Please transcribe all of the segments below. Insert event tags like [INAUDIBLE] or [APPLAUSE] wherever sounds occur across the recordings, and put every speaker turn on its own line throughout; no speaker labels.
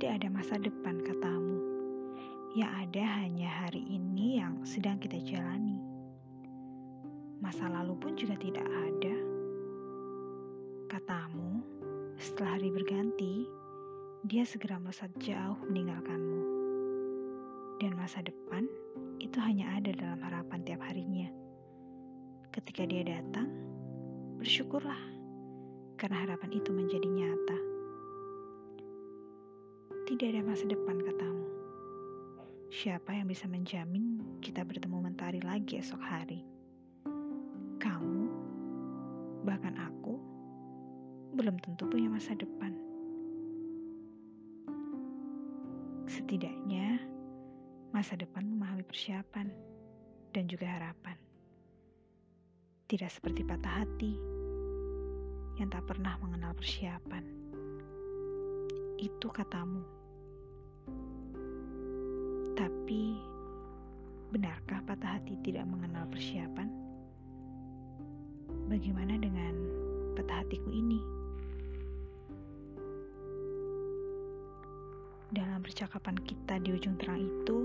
Tidak ada masa depan, katamu. Yang ada hanya hari ini yang sedang kita jalani. Masa lalu pun juga tidak ada. Katamu, setelah hari berganti, dia segera melesat jauh meninggalkanmu. Dan masa depan itu hanya ada dalam harapan tiap harinya. Ketika dia datang, bersyukurlah karena harapan itu menjadi nyata. Tidak ada masa depan, katamu. Siapa yang bisa menjamin kita bertemu mentari lagi esok hari? Kamu, bahkan aku, belum tentu punya masa depan. Setidaknya, masa depan memahami persiapan dan juga harapan. Tidak seperti patah hati yang tak pernah mengenal persiapan. Itu katamu. Tapi, benarkah patah hati tidak mengenal persiapan? Bagaimana dengan patah hatiku ini? Dalam percakapan kita di ujung terang itu,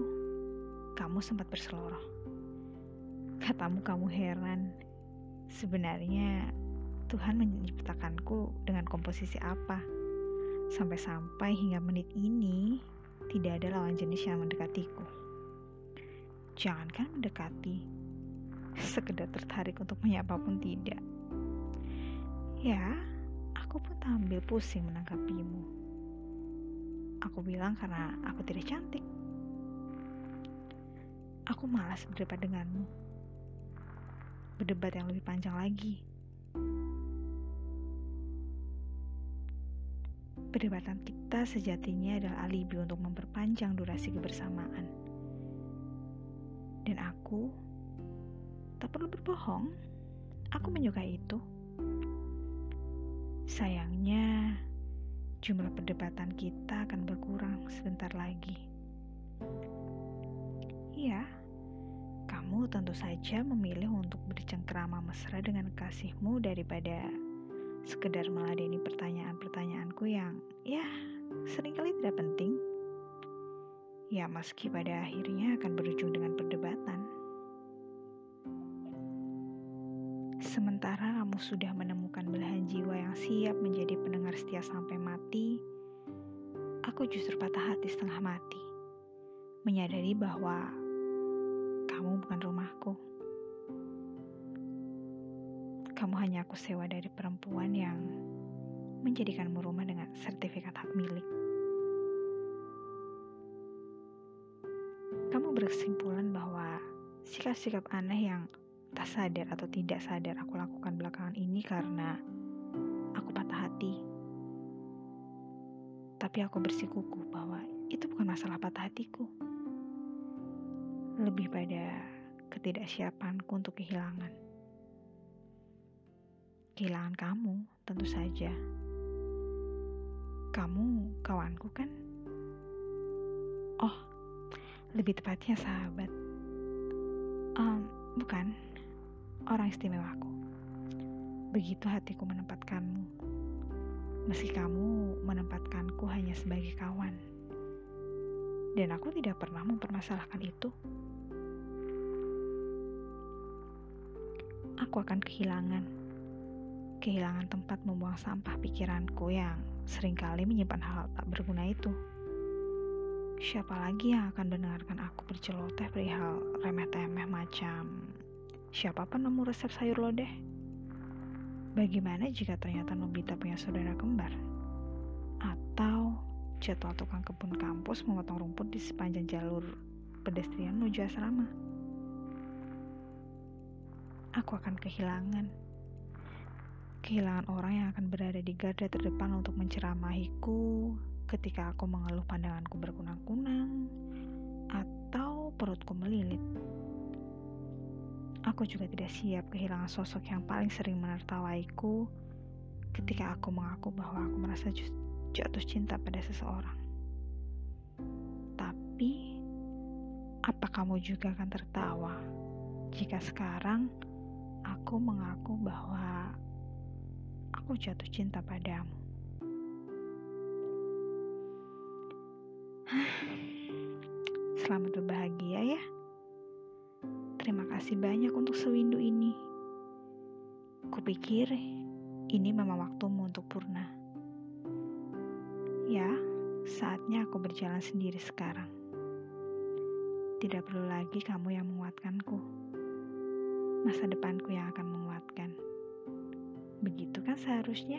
kamu sempat berseloroh. Katamu kamu heran. Sebenarnya Tuhan menciptakanku dengan komposisi apa? Sampai-sampai hingga menit ini tidak ada lawan jenis yang mendekatiku. Jangankan mendekati, sekedar tertarik untuk menyapa pun tidak. Ya, aku pun tampil pusing menanggapimu. Aku bilang karena aku tidak cantik. Aku malas berdebat denganmu. Berdebat yang lebih panjang lagi. Perdebatan kita sejatinya adalah alibi untuk memperpanjang durasi kebersamaan. Dan aku tak perlu berbohong. Aku menyukai itu. Sayangnya, jumlah perdebatan kita akan berkurang sebentar lagi. Iya, kamu tentu saja memilih untuk bercengkrama mesra dengan kasihmu daripada sekedar meladeni pertanyaan-pertanyaanku yang ya sering kali tidak penting. Ya meski pada akhirnya akan berujung dengan perdebatan. Sementara kamu sudah menemukan belahan jiwa yang siap menjadi pendengar setia sampai mati, aku justru patah hati setengah mati. Menyadari bahwa kamu bukan rumahku. Kamu hanya aku sewa dari perempuan yang menjadikanmu rumah dengan sertifikat hak milik. Kamu berkesimpulan bahwa sikap-sikap aneh yang tak sadar atau tidak sadar aku lakukan belakangan ini karena aku patah hati. Tapi aku bersikukuh bahwa itu bukan masalah patah hatiku. Lebih pada ketidaksiapanku untuk kehilangan. Kehilangan kamu, tentu saja. Kamu kawanku kan? Oh, lebih tepatnya sahabat. Um, bukan, orang istimewaku. Begitu hatiku menempatkanmu. Meski kamu menempatkanku hanya sebagai kawan. Dan aku tidak pernah mempermasalahkan itu. Aku akan kehilangan. Kehilangan tempat membuang sampah pikiranku yang sering kali menyimpan hal, -hal tak berguna itu. Siapa lagi yang akan mendengarkan aku berceloteh perihal remeh-temeh macam siapa penemu resep sayur lodeh? Bagaimana jika ternyata Nobita punya saudara kembar? Atau jadwal tukang kebun kampus memotong rumput di sepanjang jalur pedestrian menuju asrama? Aku akan kehilangan. Kehilangan orang yang akan berada di garda terdepan untuk menceramahiku ketika aku mengeluh pandanganku berkunang-kunang atau perutku melilit. Aku juga tidak siap kehilangan sosok yang paling sering menertawaiku ketika aku mengaku bahwa aku merasa jatuh cinta pada seseorang. Tapi, apa kamu juga akan tertawa jika sekarang aku mengaku bahwa aku jatuh cinta padamu. [SIGHS] Selamat berbahagia ya. Terima kasih banyak untuk sewindu ini. Kupikir ini memang waktumu untuk purna. Ya, saatnya aku berjalan sendiri sekarang. Tidak perlu lagi kamu yang menguatkanku. Masa depanku yang akan menguatkan. Begitu kan seharusnya?